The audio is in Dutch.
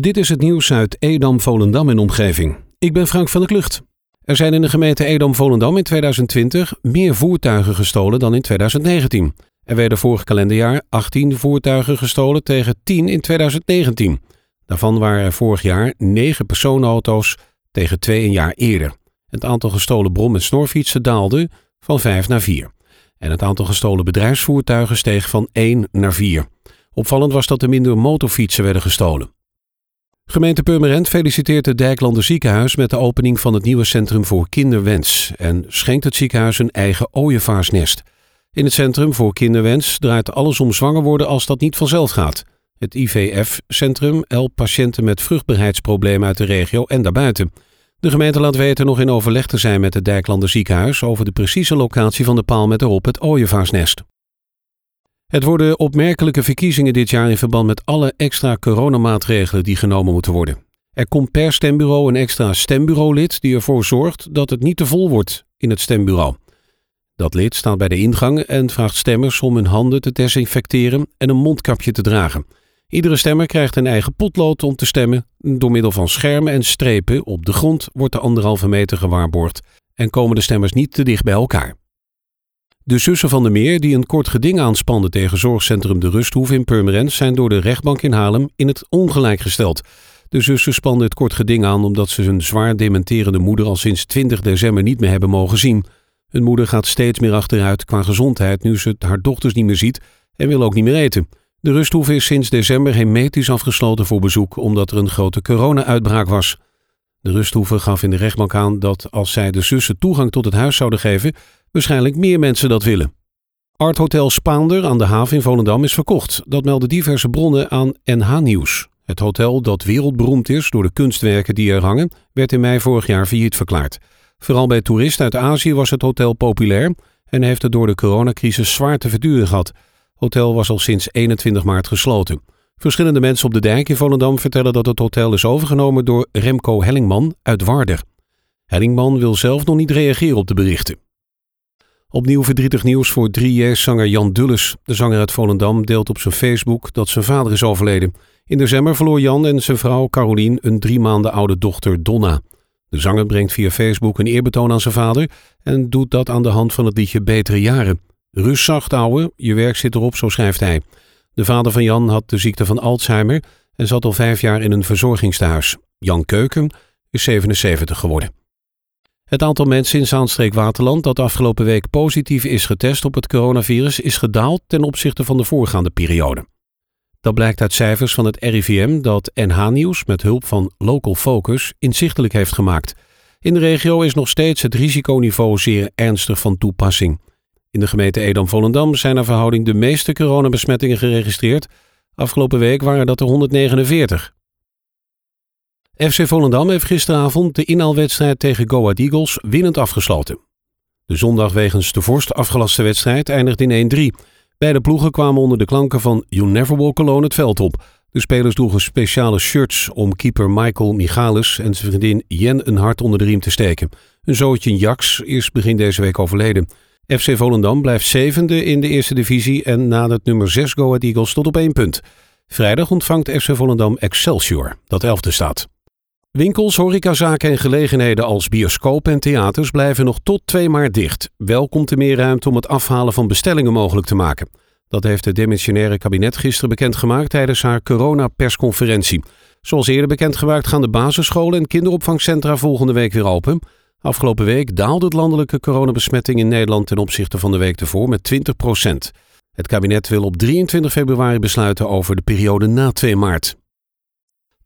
Dit is het nieuws uit Edam, Volendam en omgeving. Ik ben Frank van der Klucht. Er zijn in de gemeente Edam-Volendam in 2020 meer voertuigen gestolen dan in 2019. Er werden vorig kalenderjaar 18 voertuigen gestolen tegen 10 in 2019. Daarvan waren er vorig jaar 9 personenauto's tegen 2 een jaar eerder. Het aantal gestolen brom- en snorfietsen daalde van 5 naar 4. En het aantal gestolen bedrijfsvoertuigen steeg van 1 naar 4. Opvallend was dat er minder motorfietsen werden gestolen. Gemeente Purmerend feliciteert het Dijklander ziekenhuis met de opening van het nieuwe Centrum voor Kinderwens en schenkt het ziekenhuis een eigen ooievaarsnest. In het Centrum voor Kinderwens draait alles om zwanger worden als dat niet vanzelf gaat. Het IVF-centrum helpt patiënten met vruchtbaarheidsproblemen uit de regio en daarbuiten. De gemeente laat weten nog in overleg te zijn met het Dijklander ziekenhuis over de precieze locatie van de paal met erop het ooievaarsnest. Het worden opmerkelijke verkiezingen dit jaar in verband met alle extra coronamaatregelen die genomen moeten worden. Er komt per stembureau een extra stembureaulid die ervoor zorgt dat het niet te vol wordt in het stembureau. Dat lid staat bij de ingang en vraagt stemmers om hun handen te desinfecteren en een mondkapje te dragen. Iedere stemmer krijgt een eigen potlood om te stemmen. Door middel van schermen en strepen op de grond wordt de anderhalve meter gewaarborgd en komen de stemmers niet te dicht bij elkaar. De zussen van de Meer, die een kort geding aanspanden tegen zorgcentrum De Rusthoeve in Purmerend, zijn door de rechtbank in Haarlem in het ongelijk gesteld. De zussen spanden het kort geding aan omdat ze hun zwaar dementerende moeder al sinds 20 december niet meer hebben mogen zien. Hun moeder gaat steeds meer achteruit qua gezondheid nu ze haar dochters niet meer ziet en wil ook niet meer eten. De Rusthoeve is sinds december hermetisch afgesloten voor bezoek omdat er een grote corona-uitbraak was. De Rusthoeve gaf in de rechtbank aan dat als zij de zussen toegang tot het huis zouden geven, waarschijnlijk meer mensen dat willen. Art Hotel Spaander aan de haven in Volendam is verkocht. Dat melden diverse bronnen aan NH Nieuws. Het hotel, dat wereldberoemd is door de kunstwerken die er hangen, werd in mei vorig jaar failliet verklaard. Vooral bij toeristen uit Azië was het hotel populair en heeft het door de coronacrisis zwaar te verduren gehad. Hotel was al sinds 21 maart gesloten. Verschillende mensen op de dijk in Volendam vertellen dat het hotel is overgenomen door Remco Hellingman uit Warder. Hellingman wil zelf nog niet reageren op de berichten. Opnieuw verdrietig nieuws voor 3J-zanger Jan Dulles. De zanger uit Volendam deelt op zijn Facebook dat zijn vader is overleden. In december verloor Jan en zijn vrouw Carolien een drie maanden oude dochter Donna. De zanger brengt via Facebook een eerbetoon aan zijn vader en doet dat aan de hand van het liedje Betere Jaren. Rust zacht, ouwe, je werk zit erop, zo schrijft hij. De vader van Jan had de ziekte van Alzheimer en zat al vijf jaar in een verzorgingstehuis. Jan Keuken is 77 geworden. Het aantal mensen in Zaanstreek-Waterland dat afgelopen week positief is getest op het coronavirus is gedaald ten opzichte van de voorgaande periode. Dat blijkt uit cijfers van het RIVM dat NH Nieuws met hulp van Local Focus inzichtelijk heeft gemaakt. In de regio is nog steeds het risiconiveau zeer ernstig van toepassing. In de gemeente Edam-Volendam zijn naar verhouding de meeste coronabesmettingen geregistreerd. Afgelopen week waren dat er 149. FC Volendam heeft gisteravond de inhaalwedstrijd tegen Go Ahead Eagles winnend afgesloten. De zondag wegens de vorst afgelaste wedstrijd eindigde in 1-3. Beide ploegen kwamen onder de klanken van You Never Walk Alone het veld op. De spelers droegen speciale shirts om keeper Michael Michalis en zijn vriendin Jen een hart onder de riem te steken. Een zootje Jax is begin deze week overleden. FC Volendam blijft zevende in de eerste divisie en nadert nummer 6 Go Ahead Eagles tot op één punt. Vrijdag ontvangt FC Volendam Excelsior, dat elfde staat. Winkels, horecazaken en gelegenheden als bioscoop en theaters blijven nog tot 2 maart dicht. Wel komt er meer ruimte om het afhalen van bestellingen mogelijk te maken. Dat heeft het demissionaire kabinet gisteren bekendgemaakt tijdens haar coronapersconferentie. Zoals eerder bekendgemaakt gaan de basisscholen en kinderopvangcentra volgende week weer open. Afgelopen week daalde het landelijke coronabesmetting in Nederland ten opzichte van de week ervoor met 20% Het kabinet wil op 23 februari besluiten over de periode na 2 maart.